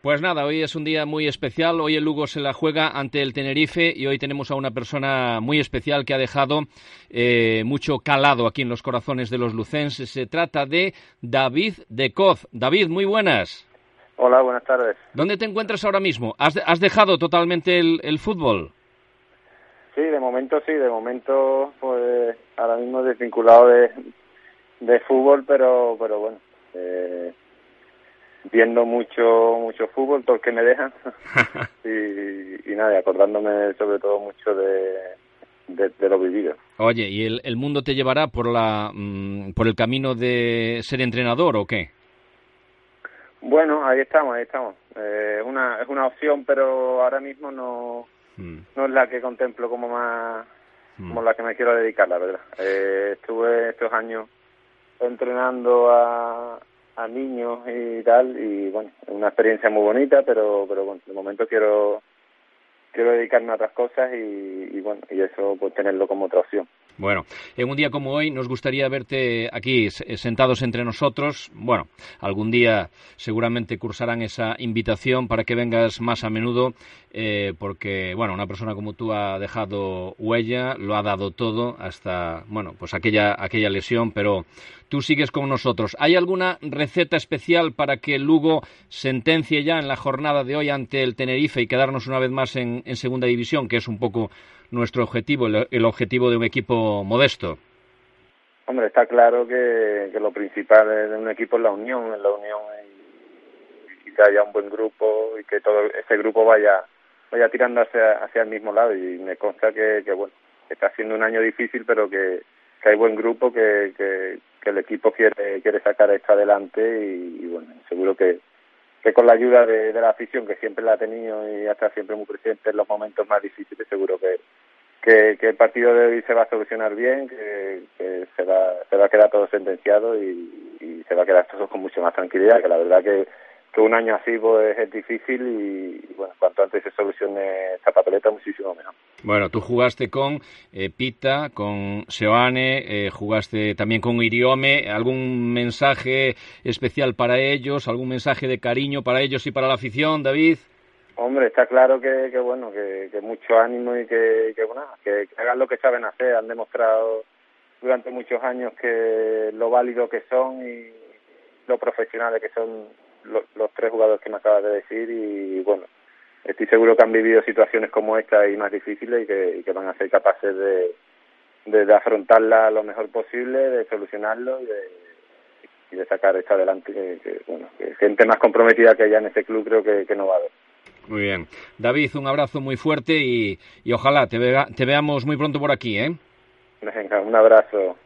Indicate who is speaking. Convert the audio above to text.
Speaker 1: Pues nada, hoy es un día muy especial. Hoy el Lugo se la juega ante el Tenerife y hoy tenemos a una persona muy especial que ha dejado eh, mucho calado aquí en los corazones de los lucenses. Se trata de David de Coz. David, muy buenas.
Speaker 2: Hola, buenas tardes.
Speaker 1: ¿Dónde te encuentras ahora mismo? ¿Has, dejado totalmente el, fútbol?
Speaker 2: Sí, de momento sí, de momento pues ahora mismo desvinculado de, de fútbol, pero pero bueno, eh, viendo mucho mucho fútbol, todo el que me dejan y, y, nada, acordándome sobre todo mucho de, de, lo vivido.
Speaker 1: Oye, ¿y el, el mundo te llevará por la mm, por el camino de ser entrenador o qué?
Speaker 2: Bueno, ahí estamos, ahí estamos. Eh, una, es una opción, pero ahora mismo no, mm. no es la que contemplo como más mm. como la que me quiero dedicar, la verdad. Eh, estuve estos años entrenando a, a niños y tal y bueno es una experiencia muy bonita pero pero bueno de momento quiero quiero dedicarme a otras cosas y, bueno y eso pues tenerlo como otra opción
Speaker 1: bueno, en un día como hoy nos gustaría verte aquí sentados entre nosotros. Bueno, algún día seguramente cursarán esa invitación para que vengas más a menudo, eh, porque bueno, una persona como tú ha dejado huella, lo ha dado todo hasta bueno, pues aquella aquella lesión, pero tú sigues con nosotros. ¿Hay alguna receta especial para que Lugo sentencie ya en la jornada de hoy ante el Tenerife y quedarnos una vez más en segunda división, que es un poco nuestro objetivo, el, objetivo de un equipo modesto?
Speaker 2: Hombre, está claro que, lo principal de un equipo es la unión, es la unión y, que haya un buen grupo y que todo ese grupo vaya vaya tirando hacia, hacia el mismo lado y me consta que, bueno, está siendo un año difícil pero que, que hay buen grupo, que, que, que el equipo quiere quiere sacar esto adelante y bueno, seguro que, que con la ayuda de, la afición, que siempre la ha tenido y hasta siempre muy presente en los momentos más difíciles, seguro que, que, el partido de hoy se va a solucionar bien, que, se, va, se va a quedar todo sentenciado y, y se va a quedar todo con mucha más tranquilidad, que la verdad que que un año así pues, es difícil y, bueno, cuanto antes se solucione esta papeleta, muchísimo mejor.
Speaker 1: Bueno, tú jugaste con eh, Pita, con Seoane, eh, jugaste también con Iriome. ¿Algún mensaje especial para ellos? ¿Algún mensaje de cariño para ellos y para la afición, David?
Speaker 2: Hombre, está claro que, que bueno, que, que, mucho ánimo y que, que, que hagan lo que saben hacer. Han demostrado durante muchos años que lo válido que son y lo profesionales que son los tres jugadores que me acabas de decir y bueno, estoy seguro que han vivido situaciones como esta y más difíciles y que, van a ser capaces de, de, afrontarla lo mejor posible, de solucionarlo y de, y de sacar esto adelante. Que, bueno, que gente más comprometida que ella en ese club creo que, no va a haber.
Speaker 1: Muy bien. David, un abrazo muy fuerte y, y ojalá te, vea, te veamos muy pronto por aquí, ¿eh?
Speaker 2: Venga, un abrazo.